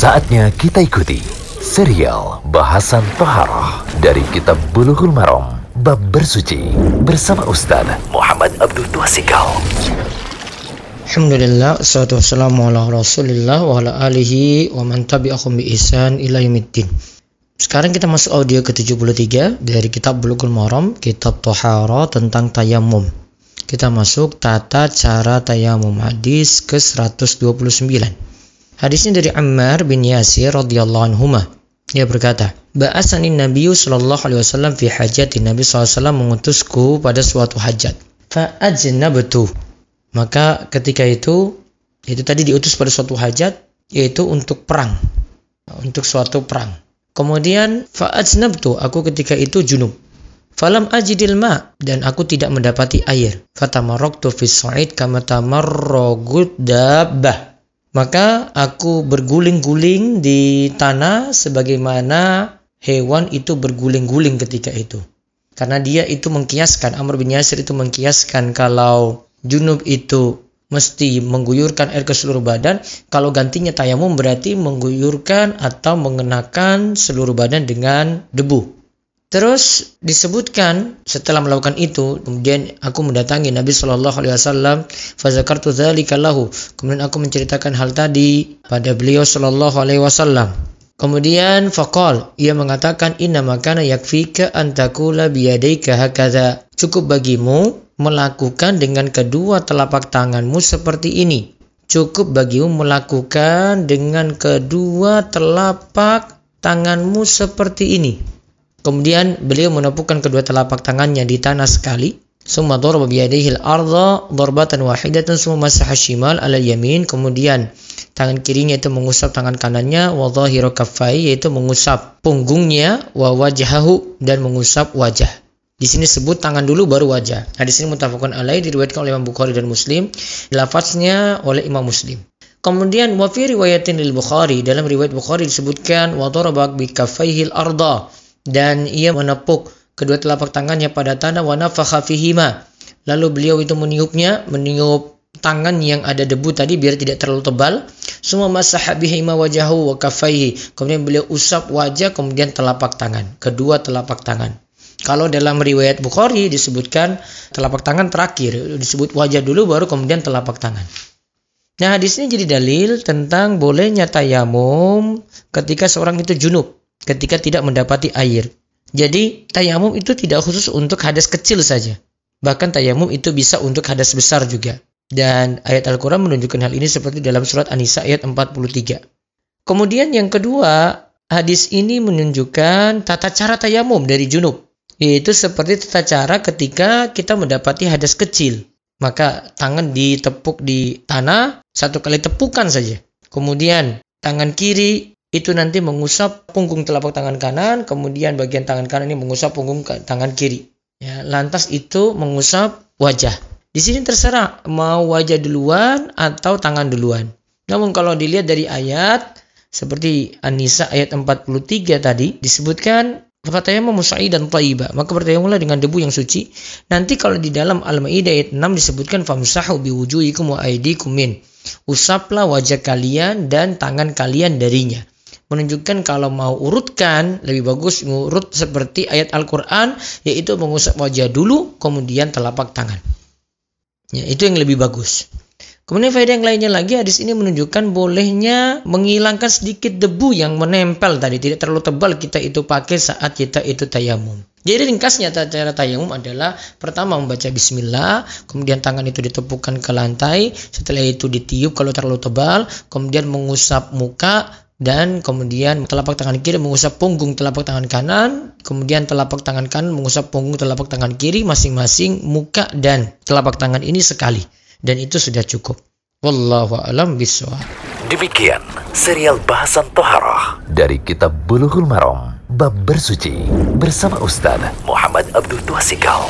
Saatnya kita ikuti serial bahasan Toharoh dari Kitab Bulughul Maram Bab Bersuci bersama Ustaz Muhammad Abdul Tuasikal. Alhamdulillah, assalatu wassalamu ala rasulillah wa ala alihi wa man tabi'ahum bi ihsan ila yaumiddin. Sekarang kita masuk audio ke-73 dari kitab Bulughul Maram, kitab Tohara tentang tayamum. Kita masuk tata cara tayamum hadis ke-129. Hadisnya dari Ammar bin Yasir radhiyallahu anhu. Dia berkata, Ba'asani Nabi sallallahu alaihi wasallam fi hajati Nabi SAW mengutusku pada suatu hajat. Fa'ajnabtu. Maka ketika itu itu tadi diutus pada suatu hajat yaitu untuk perang. Untuk suatu perang. Kemudian fa'ajnabtu, aku ketika itu junub. Falam ajidil ma dan aku tidak mendapati air. Fatamaroktu fis sa'id kama tamarrogud dabbah. Maka aku berguling-guling di tanah sebagaimana hewan itu berguling-guling ketika itu. Karena dia itu mengkiaskan, Amr bin Yasir itu mengkiaskan kalau junub itu mesti mengguyurkan air ke seluruh badan, kalau gantinya tayamum berarti mengguyurkan atau mengenakan seluruh badan dengan debu. Terus disebutkan setelah melakukan itu, kemudian aku mendatangi Nabi Shallallahu Alaihi Wasallam, fazakartu lahu. Kemudian aku menceritakan hal tadi pada beliau Shallallahu Alaihi Wasallam. Kemudian fakal ia mengatakan inna makana yakfika antakula biyadaika hakadha. Cukup bagimu melakukan dengan kedua telapak tanganmu seperti ini. Cukup bagimu melakukan dengan kedua telapak tanganmu seperti ini. Kemudian beliau menepukkan kedua telapak tangannya di tanah sekali. Summa darba biyadaihi al-ardha darbatan wahidatan summa masaha shimal ala yamin. Kemudian tangan kirinya itu mengusap tangan kanannya wa dhahiru kaffai yaitu mengusap punggungnya wa wajhahu dan mengusap wajah. Di sini sebut tangan dulu baru wajah. Nah, di sini mutafakun alaih diriwayatkan oleh Imam Bukhari dan Muslim. Lafaznya oleh Imam Muslim. Kemudian wa riwayatin lil Bukhari dalam riwayat Bukhari disebutkan wa daraba bi al-ardha dan ia menepuk kedua telapak tangannya pada tanah wa nafakha. Lalu beliau itu meniupnya, meniup tangan yang ada debu tadi biar tidak terlalu tebal. Semua masaha bihima wajahu wa kafaihi. Kemudian beliau usap wajah kemudian telapak tangan, kedua telapak tangan. Kalau dalam riwayat Bukhari disebutkan telapak tangan terakhir, disebut wajah dulu baru kemudian telapak tangan. Nah, di sini jadi dalil tentang bolehnya tayamum ketika seorang itu junub ketika tidak mendapati air. Jadi tayamum itu tidak khusus untuk hadas kecil saja. Bahkan tayamum itu bisa untuk hadas besar juga. Dan ayat Al-Quran menunjukkan hal ini seperti dalam surat An-Nisa ayat 43. Kemudian yang kedua, hadis ini menunjukkan tata cara tayamum dari junub. Yaitu seperti tata cara ketika kita mendapati hadas kecil. Maka tangan ditepuk di tanah, satu kali tepukan saja. Kemudian tangan kiri itu nanti mengusap punggung telapak tangan kanan, kemudian bagian tangan kanan ini mengusap punggung tangan kiri. Ya, lantas itu mengusap wajah. Di sini terserah mau wajah duluan atau tangan duluan. Namun kalau dilihat dari ayat seperti An-Nisa ayat 43 tadi disebutkan Fatayammu dan taiba. Maka bertayamumlah dengan debu yang suci. Nanti kalau di dalam Al-Maidah ayat 6 disebutkan famsahu biwujuhikum wa aydikum min. Usaplah wajah kalian dan tangan kalian darinya. Menunjukkan kalau mau urutkan lebih bagus ngurut seperti ayat Al-Qur'an yaitu mengusap wajah dulu kemudian telapak tangan. Ya, itu yang lebih bagus. Kemudian faedah yang lainnya lagi hadis ini menunjukkan bolehnya menghilangkan sedikit debu yang menempel tadi tidak terlalu tebal kita itu pakai saat kita itu tayamum. Jadi ringkasnya cara tayamum adalah pertama membaca bismillah, kemudian tangan itu ditepukkan ke lantai, setelah itu ditiup kalau terlalu tebal, kemudian mengusap muka dan kemudian telapak tangan kiri mengusap punggung telapak tangan kanan, kemudian telapak tangan kanan mengusap punggung telapak tangan kiri masing-masing muka dan telapak tangan ini sekali dan itu sudah cukup. Wallahu alam bisawab. Demikian serial bahasan toharah dari kitab Bulughul Maram bab bersuci bersama Ustaz Muhammad Abdul Tuasikal.